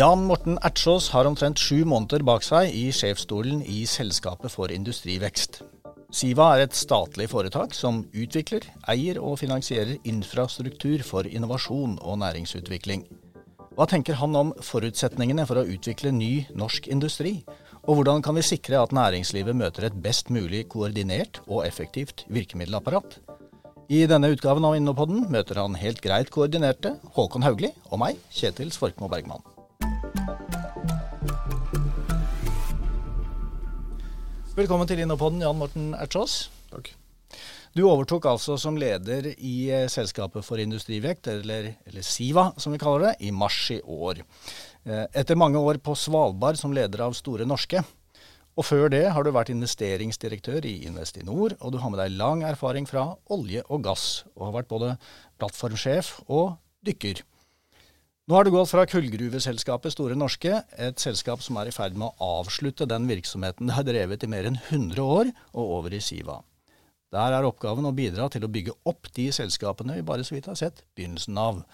Jan Morten Ertsås har omtrent sju måneder bak seg i sjefsstolen i Selskapet for industrivekst. Siva er et statlig foretak som utvikler, eier og finansierer infrastruktur for innovasjon og næringsutvikling. Hva tenker han om forutsetningene for å utvikle ny norsk industri? Og hvordan kan vi sikre at næringslivet møter et best mulig koordinert og effektivt virkemiddelapparat? I denne utgaven av Innopodden møter han helt greit koordinerte Håkon Haugli og meg, Kjetil Svorkmo Bergman. Velkommen til Innopodden, Jan Morten Ertsås. Du overtok altså som leder i eh, Selskapet for industrivekt, eller, eller, SIVA som vi kaller det, i mars i år. Eh, etter mange år på Svalbard som leder av Store Norske. Og før det har du vært investeringsdirektør i Investinor, og du har med deg lang erfaring fra olje og gass, og har vært både plattformsjef og dykker. Nå har du gått fra kullgruveselskapet Store Norske, et selskap som er i ferd med å avslutte den virksomheten det har drevet i mer enn 100 år, og over i Siva. Der er oppgaven å bidra til å bygge opp de selskapene vi bare så vidt har sett begynnelsen av.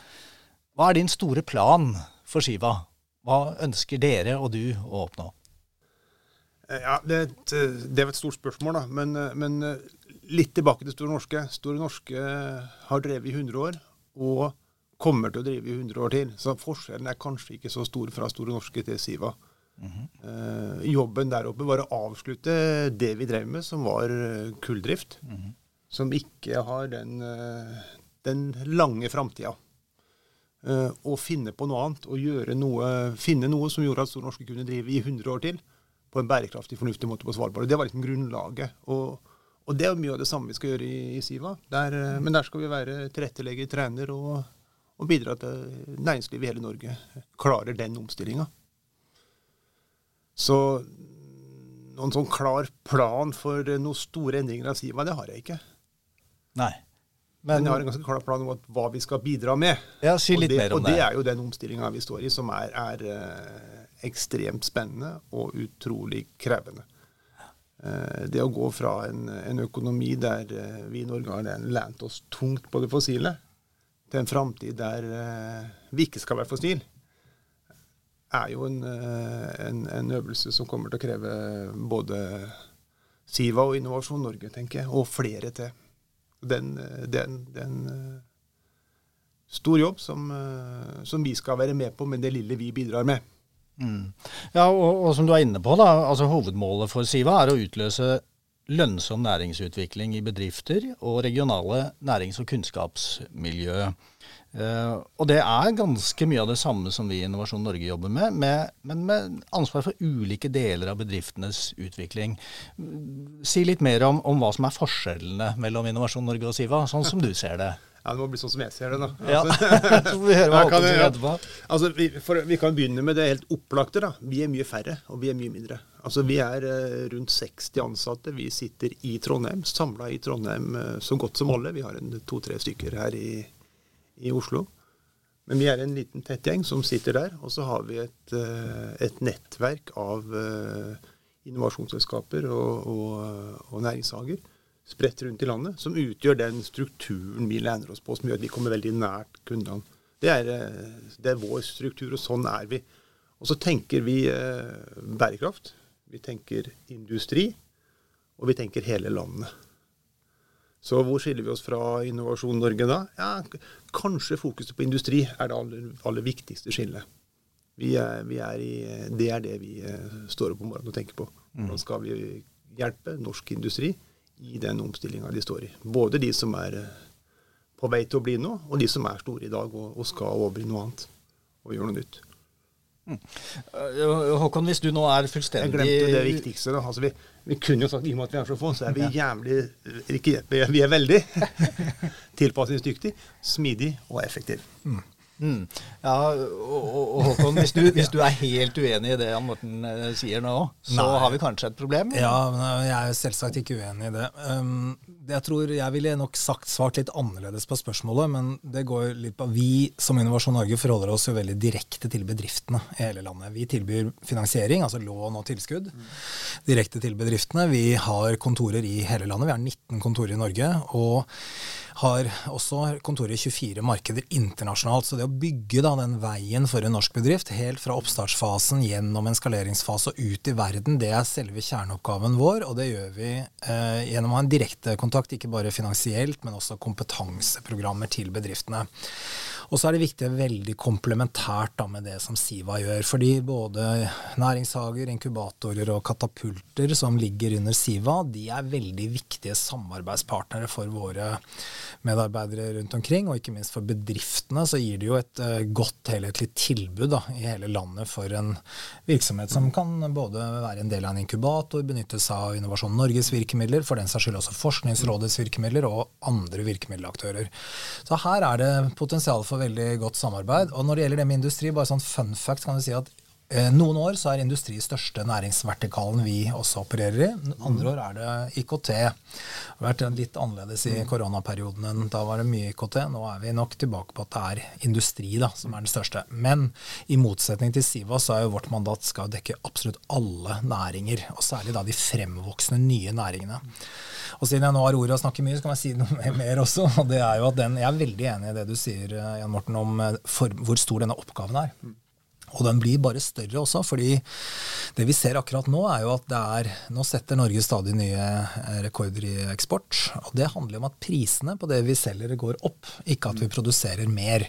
Hva er din store plan for Siva? Hva ønsker dere og du å oppnå? Eh, ja, Det et, det er et stort spørsmål, da. Men, eh, men, eh, litt tilbake til Store Norske. Store Norske har drevet i 100 år. og kommer til å drive i 100 år til. Så forskjellen er kanskje ikke så stor fra Store Norske til Siva. Mm -hmm. jobben der oppe var å avslutte det vi drev med, som var uh, kulldrift. Mm -hmm. Som ikke har den, uh, den lange framtida. og finne på noe annet og noe, finne noe som gjorde at Store Norske kunne drive i 100 år til på en bærekraftig, fornuftig måte på Svalbard. Det var liksom grunnlaget. Og, og det er mye av det samme vi skal gjøre i, i Siva. Der, men der skal vi være tilrettelegger, trener og og bidra til næringslivet i hele Norge klarer den omstillinga. Så noen sånn klar plan for noen store endringer av Siva, det har jeg ikke. Nei. Men, Men jeg har en ganske klar plan om hva vi skal bidra med. Ja, si litt det, mer om det. Og det er jo den omstillinga vi står i, som er, er uh, ekstremt spennende og utrolig krevende. Uh, det å gå fra en, en økonomi der vi i Norge har lent oss tungt på det fossile, til en framtid der vi ikke skal være fossil, er jo en, uh, en, en, øvelse som kommer til å kreve både Siva og Innovasjon Norge, tenker jeg, og flere til. Den, den, den uh, stor jobb som, som, vi skal være med på, med det lille vi bidrar med. Mm. Ja, og, og, som du er inne på, da, altså Hovedmålet for Siva er å utløse lønnsom næringsutvikling i bedrifter og regionale nærings- og kunnskapsmiljø. Uh, og det er ganske mye av det samme som vi i Innovasjon Norge jobber med, med, men med ansvar for ulike deler av bedriftenes utvikling. Si litt mer om, om hva som er forskjellene mellom Innovasjon Norge og Siva, sånn som du ser det. Ja, Det må bli sånn som jeg ser det, da. Ja, Så vi hva Håkon sier. Altså, vi, for, vi, kan begynne med det helt opplagte. da. Vi er mye færre, og vi er mye mindre. Altså, Vi er uh, rundt 60 ansatte. Vi sitter i Trondheim, samla i Trondheim uh, så godt som alle. Vi har to-tre stykker her i, i, Oslo. Men vi er en liten tett gjeng som sitter der. Og så har vi et, uh, et nettverk av innovasjonsselskaper og, og, og næringshager spredt rundt i landet, som utgjør den strukturen vi lener oss på, som gjør at vi kommer veldig nært kundene. Det er, det er vår struktur, og sånn er vi. Og så tenker vi eh, bærekraft. Vi tenker industri, og vi tenker hele landet. Så hvor skiller vi oss fra Innovasjon Norge da? Ja, Kanskje fokuset på industri er det aller, aller viktigste skillet. Vi er, vi er i, det er det vi eh, står opp om morgenen og tenker på. Hvordan mm. skal vi hjelpe norsk industri i den omstillinga de står i? Både de som er eh, på vei til å bli noe, og de som er store i dag og, og skal over i noe annet og gjøre noe nytt. Mm. Håkon, hvis du nå er fullstendig Jeg glemte det viktigste. Altså, vi, vi, kunne jo sagt i og med at vi er så få, så er vi jævlig ikke, Vi er veldig tilpasningsdyktig, smidig og effektiv. Mm. Mm. Ja, og, og Håkon, hvis du, hvis du, er helt uenig i det Jan Morten eh, sier nå, så Nei. har vi kanskje et problem? Ja, men jeg er selvsagt ikke uenig i det. Um, jeg tror jeg ville nok sagt svart litt annerledes på spørsmålet, men det går litt på Vi som Innovasjon Norge forholder oss jo veldig direkte til bedriftene i hele landet. Vi tilbyr finansiering, altså lån og tilskudd, mm. direkte til bedriftene. Vi har kontorer i hele landet. Vi har 19 kontorer i Norge. og har også kontorer i 24 markeder internasjonalt. Så det å bygge da, den veien for en norsk bedrift, helt fra oppstartsfasen gjennom en skaleringsfase og ut i verden, det er selve kjerneoppgaven vår. Og det gjør vi eh, gjennom å ha en direkte kontakt, ikke bare finansielt, men også kompetanseprogrammer til bedriftene. Og så er det viktig, veldig komplementært da, med det som Siva gjør. Fordi både næringshager, inkubatorer og katapulter som ligger under Siva, de er veldig viktige samarbeidspartnere for våre medarbeidere rundt omkring. Og ikke minst for bedriftene så gir det jo et uh, godt helhetlig tilbud da, i hele landet for en virksomhet som kan både være en del av en inkubator, benytte seg av Innovasjon Norges virkemidler, for den saks skyld også Forskningsrådets virkemidler og andre virkemiddelaktører. Så her er det potensial for for veldig godt samarbeid. Og når det gjelder det med industri, bare sånn fun fact kan vi si at eh, noen år så er industri største næringsvertikalen vi også opererer i. Andre år er det IKT. Det har vært litt annerledes i koronaperioden. Da var det mye IKT. Nå er vi nok tilbake på at det er industri da, som er den største. Men i motsetning til Siva så er jo vårt mandat skal dekke absolutt alle næringer. Og særlig da de fremvoksende nye næringene. Og siden jeg nå har ordet og snakker mye, så kan jeg si noe mer også. og det er jo at den, Jeg er veldig enig i det du sier, eh, Jan Morten, om eh, for, hvor stor denne oppgaven er. Og den blir bare større også, fordi det vi ser akkurat nå, er jo at det er Nå setter Norge stadig nye eh, rekorder i eksport. Og det handler om at prisene på det vi selger, går opp, ikke at vi produserer mer.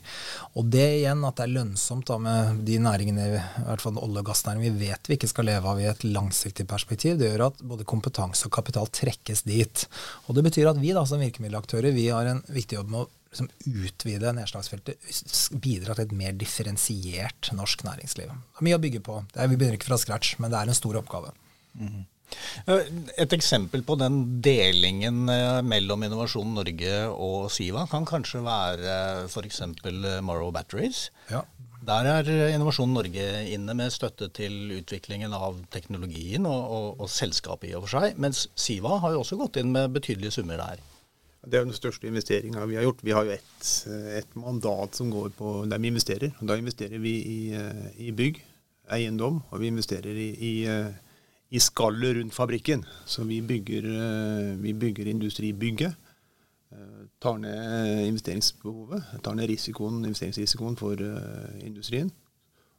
Og det igjen, at det er lønnsomt da med de næringene, i hvert fall olje- og gassnæringen, vi vet vi ikke skal leve av i et langsiktig perspektiv, det gjør at både kompetanse og kapital trekkes dit. Og det betyr at vi da som virkemiddelaktører vi har en viktig jobb med å liksom utvide nedslagsfeltet, bidra til et mer differensiert norsk næringsliv. Det er mye å bygge på. Er, vi begynner ikke fra scratch, men det er en stor oppgave. Mm. Et eksempel på den delingen eh, mellom Innovasjon Norge og Siva kan kanskje være f.eks. Morrow Batteries. Ja. Der er Innovasjon Norge inne med støtte til utviklingen av teknologien og, og, og selskapet i og for seg, mens Siva har jo også gått inn med betydelige summer der. Det er jo den største investeringa vi har gjort. Vi har jo et, et, mandat som går på der vi investerer. Da investerer vi i, eh, i bygg, eiendom, og vi investerer i, i, eh, i skallet rundt fabrikken. Så vi bygger, eh, vi bygger industribygget. Tar ned investeringsbehovet, tar ned risikoen, investeringsrisikoen for industrien.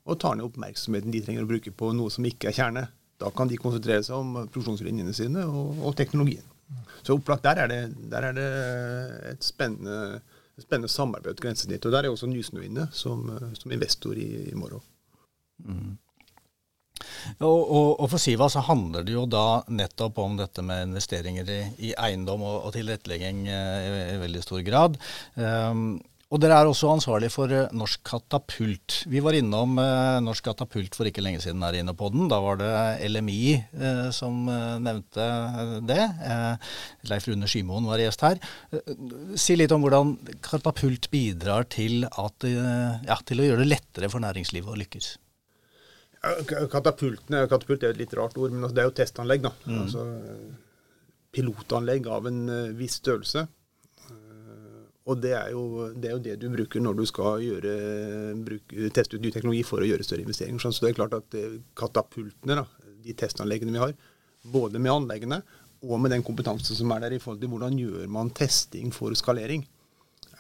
Og tar ned oppmerksomheten de trenger å bruke på noe som ikke er kjerne. Da kan de konsentrere seg om produksjonslinjene sine og, og teknologien. Så opplagt der er det, der er det et spennende, spennende samarbeid til dit. Og der er også Nysnø inne som, som investor i, i morgen. Mm. Og, og, og, For Siva så handler det jo da nettopp om dette med investeringer i, i eiendom og, og tilrettelegging eh, i, i, veldig stor grad. Um, og dere er også ansvarlig for eh, Norsk Katapult. Vi var innom eh, Norsk Katapult for ikke lenge siden her inne på den. Da var det LMI eh, som eh, nevnte det. Eh, Leif Rune Skymoen var gjest her. si litt om hvordan Katapult bidrar til, at, ja, til å gjøre det lettere for næringslivet å lykkes. Katapultene, katapult er et litt rart ord, men altså, det er jo testanlegg. da. Mm. Altså, pilotanlegg av en viss størrelse og det er, jo, det er, jo, det du bruker når du skal gjøre, bruke, teste ut ny teknologi for å gjøre større investeringer. Så det er klart at eh, katapultene, da, de testanleggene vi har, både med anleggene og med den kompetansen som er der i forhold til hvordan gjør man testing for skalering,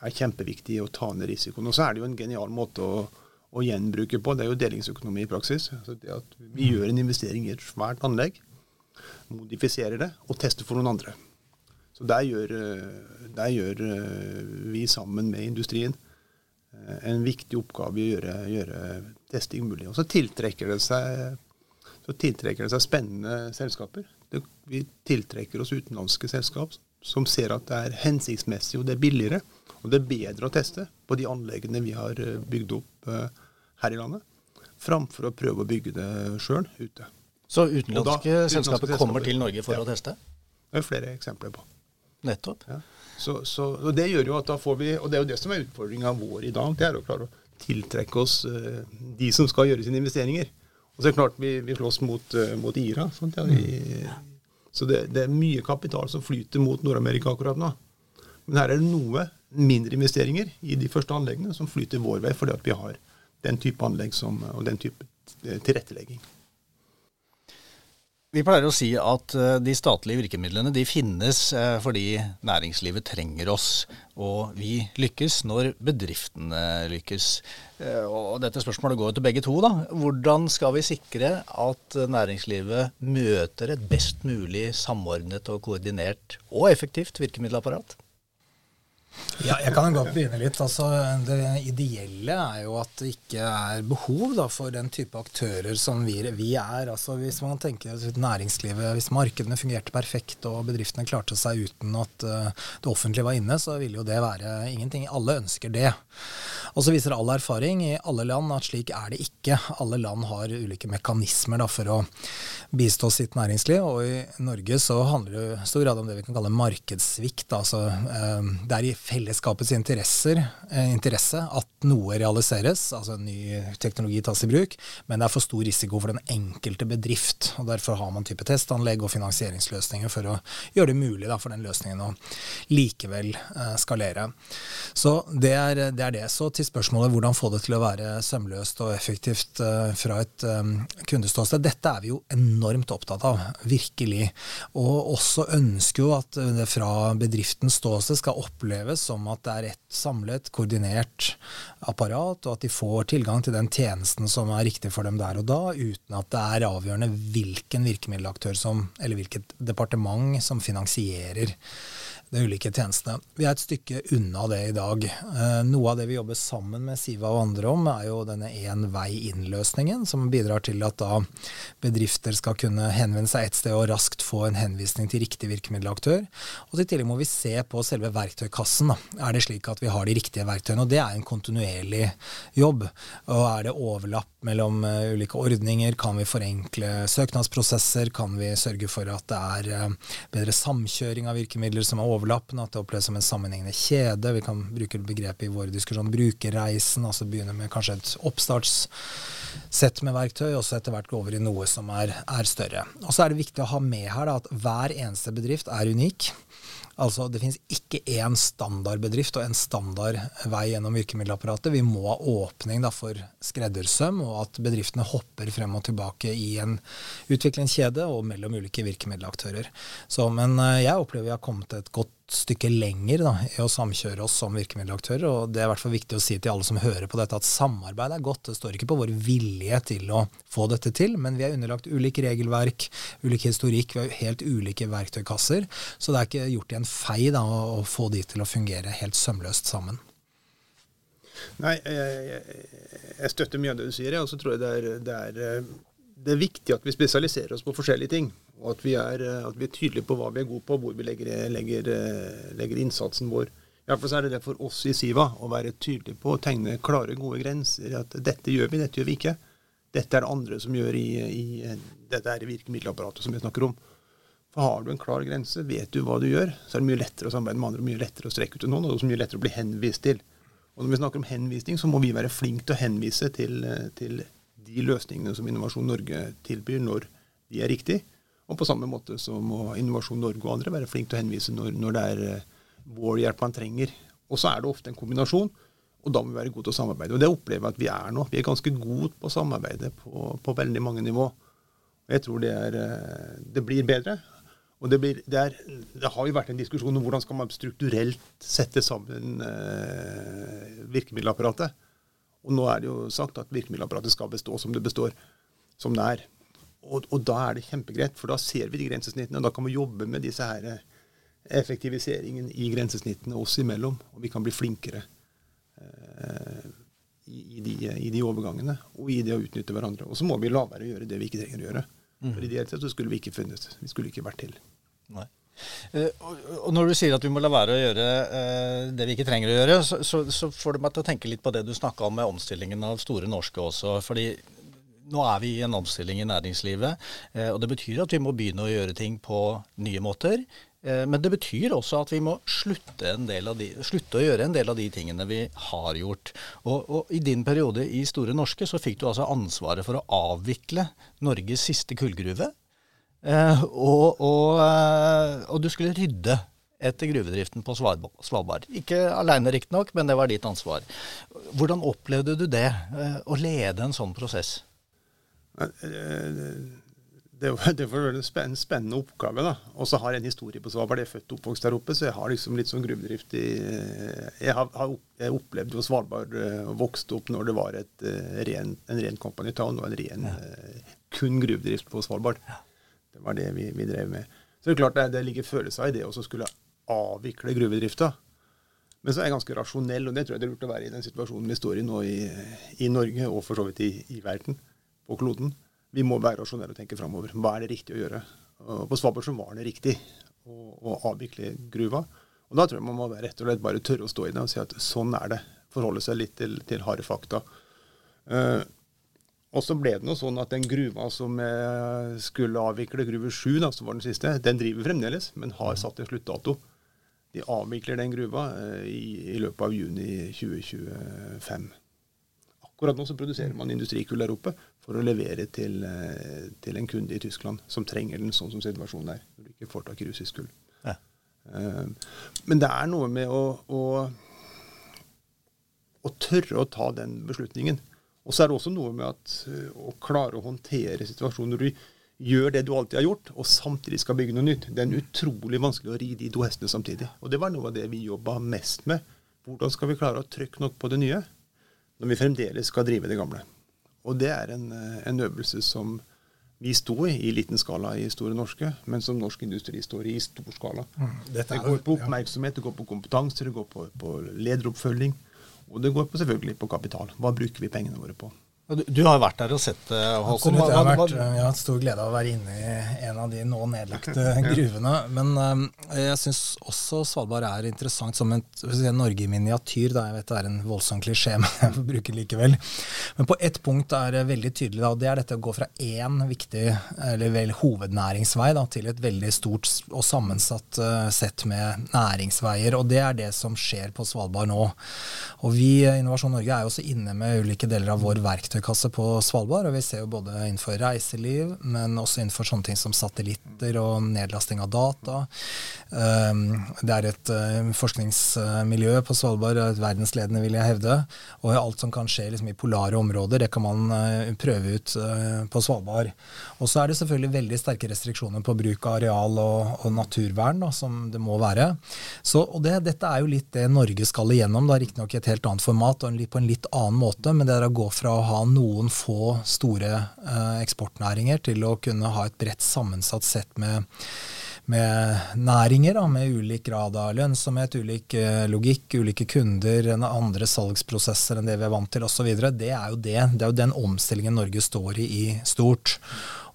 er kjempeviktig å ta ned risikoen. Og så er det jo en genial måte å, å gjenbruke på. Det er jo delingsøkonomi i praksis. Altså det at vi gjør en investering i et svært anlegg, modifiserer det og tester for noen andre. Så der gjør, eh, der gjør, eh, vi sammen med industrien eh, en viktig oppgave i å gjøre, gjøre testing mulig. Og så tiltrekker det seg, tiltrekker det seg spennende selskaper. Det, vi tiltrekker oss utenlandske selskap som ser at det er hensiktsmessig og det er billigere. Og det er bedre å teste på de anleggene vi har bygd opp her i landet, framfor å prøve å bygge det sjøl ute. Så utenlandske selskaper kommer til Norge for ja. å teste? Det er flere eksempler på. Nettopp. Ja. Så, så, og det gjør jo at da får vi, og det er jo det som er utfordringa vår i dag, det er å klare å tiltrekke oss uh, de som skal gjøre sine investeringer. Og så er det klart vi, vi slåss mot, uh, mot IRA. Ja, vi, så det, det, er mye kapital som flyter mot Nord-Amerika akkurat nå. Men her er det noe mindre investeringer i de første anleggene som flyter vår vei fordi at vi har den type anlegg som, og den type tilrettelegging. Vi pleier å si at eh, de statlige virkemidlene de finnes eh, fordi næringslivet trenger oss. Og vi lykkes når bedriftene lykkes. Eh, og dette spørsmålet går til begge to. da. Hvordan skal vi sikre at næringslivet møter et best mulig samordnet og koordinert og effektivt virkemiddelapparat? Ja, jeg kan godt begynne litt. Altså, det ideelle er jo at det ikke er behov da, for den type aktører som vi, vi er. Altså, hvis man tenker næringslivet, hvis markedene fungerte perfekt og bedriftene klarte seg uten at uh, det offentlige var inne, så ville jo det være ingenting. Alle ønsker det. Og så viser all erfaring i alle land at slik er det ikke. Alle land har ulike mekanismer da, for å bistå sitt næringsliv. Og i Norge så handler det i stor grad om det vi kan kalle markedssvikt. Altså, det er i fellesskapets eh, interesse at noe realiseres, altså en ny teknologi tas i bruk, men det er for stor risiko for den enkelte bedrift. og Derfor har man type testanlegg og finansieringsløsninger for å gjøre det mulig da, for den løsningen å likevel eh, skalere. Så det er, det er, det Så til spørsmålet hvordan få det til å være sømløst og effektivt eh, fra et um, kundeståsted. Dette er vi jo enormt opptatt av, virkelig. Og også ønsker jo at det fra bedriftens ståsted skal oppleves som at det er et samlet, koordinert apparat, og at de får tilgang til den tjenesten som er riktig for dem der og da, uten at det er avgjørende hvilken virkemiddelaktør som, eller hvilket departement som finansierer de ulike tjenestene. Vi er et stykke unna det i dag. Eh, noe av det vi jobber sammen med Siva og andre om, er jo denne én vei inn-løsningen, som bidrar til at da bedrifter skal kunne henvende seg et sted og raskt få en henvisning til riktig virkemiddelaktør. Og I tillegg må vi se på selve verktøykassen. Er det slik at vi har de riktige verktøyene? Og Det er en kontinuerlig jobb. Og Er det overlapp mellom uh, ulike ordninger? Kan vi forenkle søknadsprosesser? Kan vi sørge for at det er uh, bedre samkjøring av virkemidler som er over overlappende, at det oppleves som en sammenhengende kjede. Vi kan bruke begrepet i vår diskusjon brukerreisen, altså begynne med kanskje et oppstartssett med verktøy, og så etter hvert gå over i noe som er, er større. Og så er det viktig å ha med her da, at hver eneste bedrift er unik. Altså, Det finnes ikke én standardbedrift og en standard vei gjennom virkemiddelapparatet. Vi må ha åpning da, for skreddersøm, og at bedriftene hopper frem og tilbake i en utviklingskjede og mellom ulike virkemiddelaktører. Så, men eh, jeg opplever vi har kommet et godt stykke lenger da, i å samkjøre oss som virkemiddelaktører. og Det er i hvert fall viktig å si til alle som hører på dette, at samarbeid er godt. Det står ikke på vår vilje til å få dette til, men vi er underlagt ulik regelverk, ulik historikk, vi har helt ulike verktøykasser. Så det er ikke gjort i en fei da, å få de til å fungere helt sømløst sammen. Nei, jeg, jeg, støtter mye av det du sier, og så tror jeg det er, det er det er viktig at vi spesialiserer oss på forskjellige ting. Og at vi er, eh, at vi er tydelige på hva vi er gode på, hvor vi legger, legger, eh, legger innsatsen vår. Iallfall er det det for oss i Siva å være tydelige på å tegne klare, gode grenser. At dette gjør vi, dette gjør vi ikke. Dette er det andre som gjør i, i dette er virkemiddelapparatet som vi snakker om. For har du en klar grense, vet du hva du gjør, så er det mye lettere å samarbeide med andre, mye lettere å strekke ut til noen, og det er mye lettere å bli henvist til. Og når vi snakker om henvisning, så må vi være flinke til å henvise til, til de løsningene som Innovasjon Norge tilbyr, når de er riktige. Og på samme måte så må Innovasjon Norge og andre være flinke til å henvise når, når det er uh, vår hjelp man trenger. Og så er det ofte en kombinasjon, og da må vi være gode til å samarbeide. Og det opplever jeg at vi er nå. Vi er ganske gode på å samarbeide på, på veldig mange nivå. Og jeg tror det, er, uh, det blir bedre. Og det, blir, det, er, det, har jo vært en diskusjon om hvordan skal man strukturelt sette sammen eh, virkemiddelapparatet. Og nå er det jo sagt at virkemiddelapparatet skal bestå som det består, som det er. Og, og, da er det kjempegreit, for da ser vi de grensesnittene. og Da kan vi jobbe med disse her eh, effektiviseringen i grensesnittene oss imellom. Og vi kan bli flinkere eh, i, i, de, i, de, overgangene og i det å utnytte hverandre. Og så må vi la være å gjøre det vi ikke trenger å gjøre. Mm. For ideelt sett så skulle vi ikke funnet. Vi skulle ikke vært til. Nei. Uh, og Når du sier at vi må la være å gjøre uh, det vi ikke trenger å gjøre, så, så, så, får det meg til å tenke litt på det du snakka om med omstillingen av Store Norske også. fordi nå er vi i en omstilling i næringslivet, uh, og det betyr at vi må begynne å gjøre ting på nye måter. Eh, men det betyr også at vi må slutte, de, slutte, å gjøre en del av de tingene vi har gjort. Og, og, I din periode i Store Norske så fikk du altså ansvaret for å avvikle Norges siste kullgruve. Eh, og, og, eh, og, du skulle rydde etter gruvedriften på Svalbard. Ikke aleine riktignok, men det var ditt ansvar. Hvordan opplevde du det, å lede en sånn prosess? Det, er var en spennende oppgave. da. Og så har jeg en historie på Svalbard. Jeg er født og oppvokst der oppe, så jeg har liksom litt sånn gruvedrift i Jeg har, jeg opplevde jo Svalbard eh, og vokste opp når det var et, ren, en ren company town og en ren ja. kun gruvedrift på Svalbard. Ja. Det var det vi, vi, drev med. Så det er klart det, det ligger følelser i det å skulle avvikle gruvedrifta. Men så er jeg ganske rasjonell, og det tror jeg det er lurt å være i den situasjonen vi står i nå i, i Norge, og for så vidt i, i verden, på kloden vi må være rasjonelle og tenke framover. Hva er det riktig å gjøre? Og på Svalbard så var det riktig å, å, avvikle gruva. Og Da tror jeg man må rett og slett bare tørre å stå i det og si at sånn er det. Forholde seg litt til, til harde fakta. Uh, og så ble det noe sånn at den gruva som skulle avvikle, gruve 7, da, som var den siste, den driver fremdeles, men har satt en sluttdato. De avvikler den gruva uh, i, i løpet av juni 2025. Akkurat nå så produserer man industrikull der oppe for å levere til, eh, til, en kunde i Tyskland som trenger den sånn som situasjonen er. Når du ikke får tak i russisk kull. Ja. Uh, men det er noe med å, å, å, tørre å ta den beslutningen. Og så er det også noe med at, uh, å klare å håndtere situasjonen når du gjør det du alltid har gjort, og samtidig skal bygge noe nytt. Det er utrolig vanskelig å ri de to hestene samtidig. Og det var noe av det vi jobba mest med. Hvordan skal vi klare å trykke nok på det nye? Når vi fremdeles skal drive det gamle. Og det er en, eh, en øvelse som vi sto i i liten skala i Store Norske, men som norsk industri står i i stor skala. Mm, det går på oppmerksomhet, det går på kompetanse, det går på, på lederoppfølging. Og det går på selvfølgelig på kapital. Hva bruker vi pengene våre på? Du, du, har vært der og sett det, Håkon. Absolutt. Jeg har, vært, jeg har hatt stor glede av å være inne i en av de nå nedlagte gruvene. Men um, jeg syns også Svalbard er interessant som et Norge i miniatyr. Da. Jeg vet det er en voldsom klisjé, men jeg får bruke det likevel. Men på ett punkt er det veldig tydelig, da, og det er dette å gå fra én viktig, eller vel hovednæringsvei da, til et veldig stort og sammensatt uh, sett med næringsveier. Og det er det som skjer på Svalbard nå. Og vi i Innovasjon Norge er jo også inne med ulike deler av vår verktøy verktøykasse på Svalbard. Og vi ser jo både innenfor reiseliv, men også innenfor sånne ting som satellitter og nedlasting av data. Um, det er et uh, forskningsmiljø på Svalbard, et verdensledende, vil jeg hevde. Og alt som kan skje liksom, i polare områder, det kan man uh, prøve ut uh, på Svalbard. Og så er det selvfølgelig veldig sterke restriksjoner på bruk av areal og, og naturvern, da, som det må være. Så, og det, dette er jo litt det Norge skal igjennom, riktignok i et helt annet format og på en litt annen måte. Men det er å gå fra å ha noen få store eh, eksportnæringer til å kunne ha et bredt sammensatt sett med, med næringer da, med ulik grad av lønnsomhet, ulik eh, logikk, ulike kunder, andre salgsprosesser enn det vi er vant til osv. Det, er det, det er jo den omstillingen Norge står i i stort.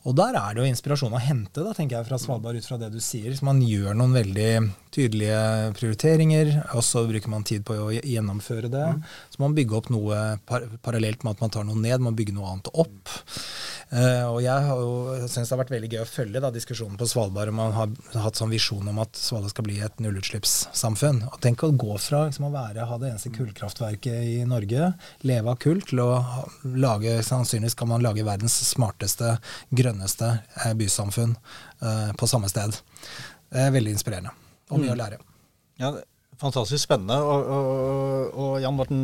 Og der er det jo inspirasjon å hente, da, tenker jeg, fra Svalbard ut fra det du sier. Så man gjør noen veldig tydelige prioriteringer, og så bruker man tid på å gjennomføre det. Mm. Så man bygger opp noe par parallelt med at man tar noe ned, man bygger noe annet opp. Uh, og jeg har jo syns det har vært veldig gøy å følge da, diskusjonen på Svalbard. og Man har hatt sånn visjon om at Svalbard skal bli et nullutslippssamfunn. Og Tenk å gå fra liksom, å være, ha det eneste kullkraftverket i Norge, leve av kull, til å lage Sannsynligvis kan man lage verdens smarteste, grønneste uh, bysamfunn uh, på samme sted. Det er veldig inspirerende. Og mye mm. å lære. Ja, Fantastisk spennende. Og, og, og Jan Morten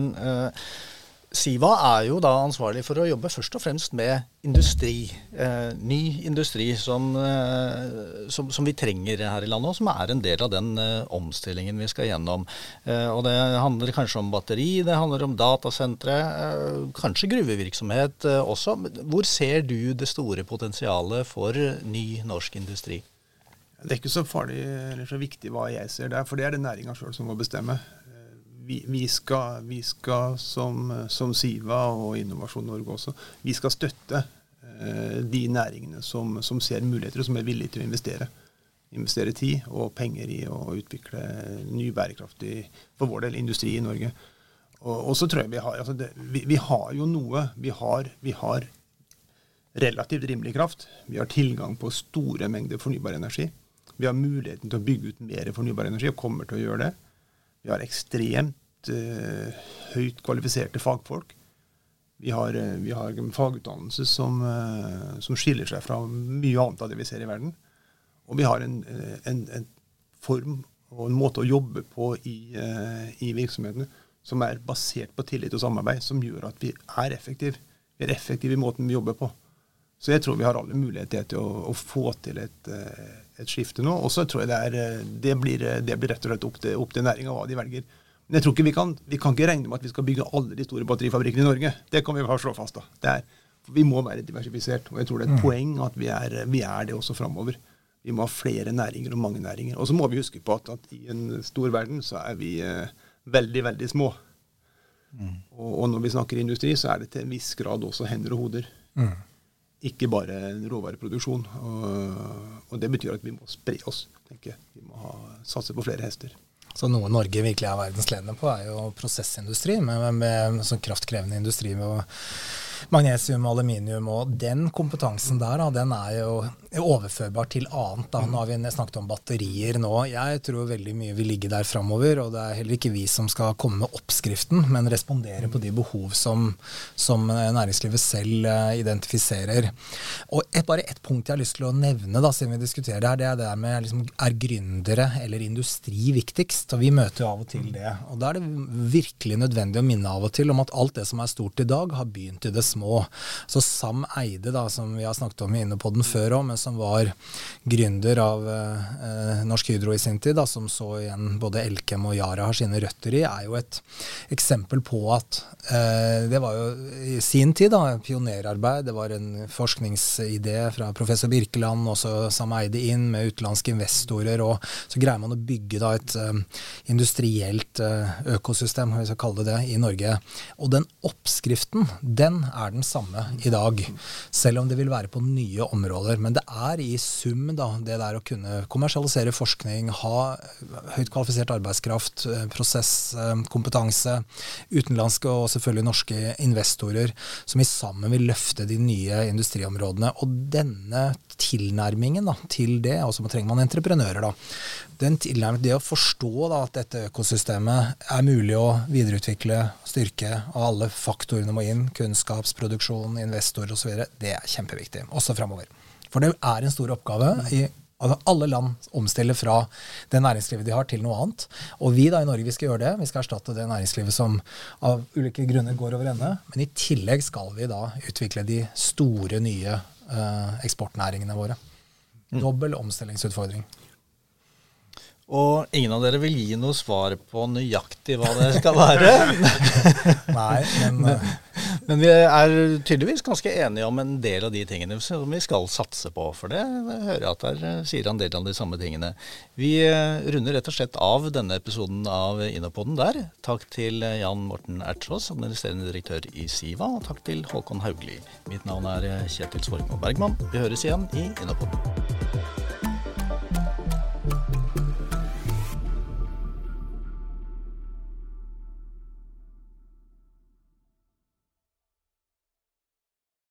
Siva er jo da ansvarlig for å jobbe først og fremst med industri. Eh, ny industri som, eh, som, som, vi trenger her i landet, og som er en del av den eh, omstillingen vi skal gjennom. Eh, og Det handler kanskje om batteri, det handler om datasentre, eh, kanskje gruvevirksomhet eh, også. Hvor ser du det store potensialet for ny norsk industri? Det er ikke så farlig eller så viktig hva jeg ser der, for det er det næringa sjøl som må bestemme vi, vi, skal, vi skal som, som, Siva og Innovasjon Norge også, vi skal støtte eh, de næringene som, som, ser muligheter, og som er villige til å investere. Investere tid og penger i å utvikle ny bærekraftig, for vår del, industri i Norge. Og, og så tror jeg vi har altså det, vi, vi, har jo noe. Vi har, vi har relativt rimelig kraft. Vi har tilgang på store mengder fornybar energi. Vi har muligheten til å bygge ut mer fornybar energi, og kommer til å gjøre det. Vi har ekstremt uh, høyt kvalifiserte fagfolk. Vi har, uh, vi har en fagutdannelse som, uh, som, skiller seg fra mye annet av det vi ser i verden. Og vi har en, en, en form og en måte å jobbe på i, i virksomhetene som er basert på tillit og samarbeid, som gjør at vi er effektive. Vi er effektive i måten vi jobber på. Så jeg tror vi har alle muligheter til å, å få til et, eh, et, skifte nå. Og så tror jeg det, er, eh, det, blir, eh, det blir rett og slett opp til, opp til næringa hva de velger. Men jeg tror ikke vi kan, vi kan ikke regne med at vi skal bygge alle de store batterifabrikkene i Norge. Det kan vi bare slå fast. da. Det er, vi må være diversifisert. Og jeg tror det er et mm. poeng at vi er, vi er det også framover. Vi må ha flere næringer og mange næringer. Og så må vi huske på at, at, i en stor verden så er vi eh, veldig, veldig små. Mm. Og, og, når vi snakker industri, så er det til en viss grad også hender og hoder. Mm ikke bare en råvareproduksjon. Og, og, det betyr at vi må spre oss. tenker jeg. Vi må ha, satse på flere hester. Så noe Norge virkelig er verdensledende på, er jo prosessindustri, med, med, med sånn kraftkrevende industri. med magnesium og aluminium. Og den kompetansen der, da, den er jo overførbar til annet. Da. Nå har vi snakket om batterier nå. Jeg tror veldig mye vil ligge der framover. Og det er heller ikke vi som skal komme med oppskriften, men respondere på de behov som, som næringslivet selv uh, identifiserer. Og et, bare ett punkt jeg har lyst til å nevne, da, siden vi diskuterer det her, det er det med liksom, er gründere eller industri viktigst? Og vi møter jo av og til det. Og da er det virkelig nødvendig å minne av og til om at alt det som er stort i dag, har begynt i det små. Så Sam Eide, da, som vi har snakket om inne på den før òg, men som var gründer av eh, Norsk Hydro i sin tid, da, som så igjen både Elkem og Yara har sine røtter i, er jo et eksempel på at eh, det var jo i sin tid da, pionerarbeid. Det var en forskningsidé fra professor Birkeland, og så Sam Eide inn med utenlandske investorer. og Så greier man å bygge da et eh, industrielt uh, økosystem, hvis jeg kaller det det, i Norge. Og den oppskriften, den er den samme i dag. Selv om det vil være på nye områder. Men det er i sum da, det der å kunne kommersialisere forskning, ha høyt kvalifisert arbeidskraft, eh, prosesskompetanse, utenlandske og selvfølgelig norske investorer, som i sammen vil løfte de nye industriområdene. Og denne tilnærmingen da, til det, og så trenger man entreprenører, da. Den tilnærmingen, det å forstå da, at dette økosystemet er mulig å videreutvikle, styrke, og alle faktorene må inn, kunnskapsproduksjon, investorer osv., det er kjempeviktig, også framover. For det er en stor oppgave. i Alle land omstiller fra det næringslivet de har, til noe annet. Og vi da i Norge vi skal gjøre det. Vi skal erstatte det næringslivet som av ulike grunner går over ende. Men i tillegg skal vi da utvikle de store, nye eh, eksportnæringene våre. Mm. Dobbel omstillingsutfordring. Og ingen av dere vil gi noe svar på nøyaktig hva det skal være. Nei, men, men, men, vi er tydeligvis ganske enige om en del av de tingene som vi skal satse på. For det, jeg hører jeg at der sier en del av de samme tingene. Vi eh, runder rett og slett av denne episoden av Innopoden der. Takk til Jan Morten Ertsås, administrerende direktør i Siva. Og takk til Håkon Haugli. Mitt navn er Kjetil Svorkmo Bergman. Vi høres igjen i Innopoden.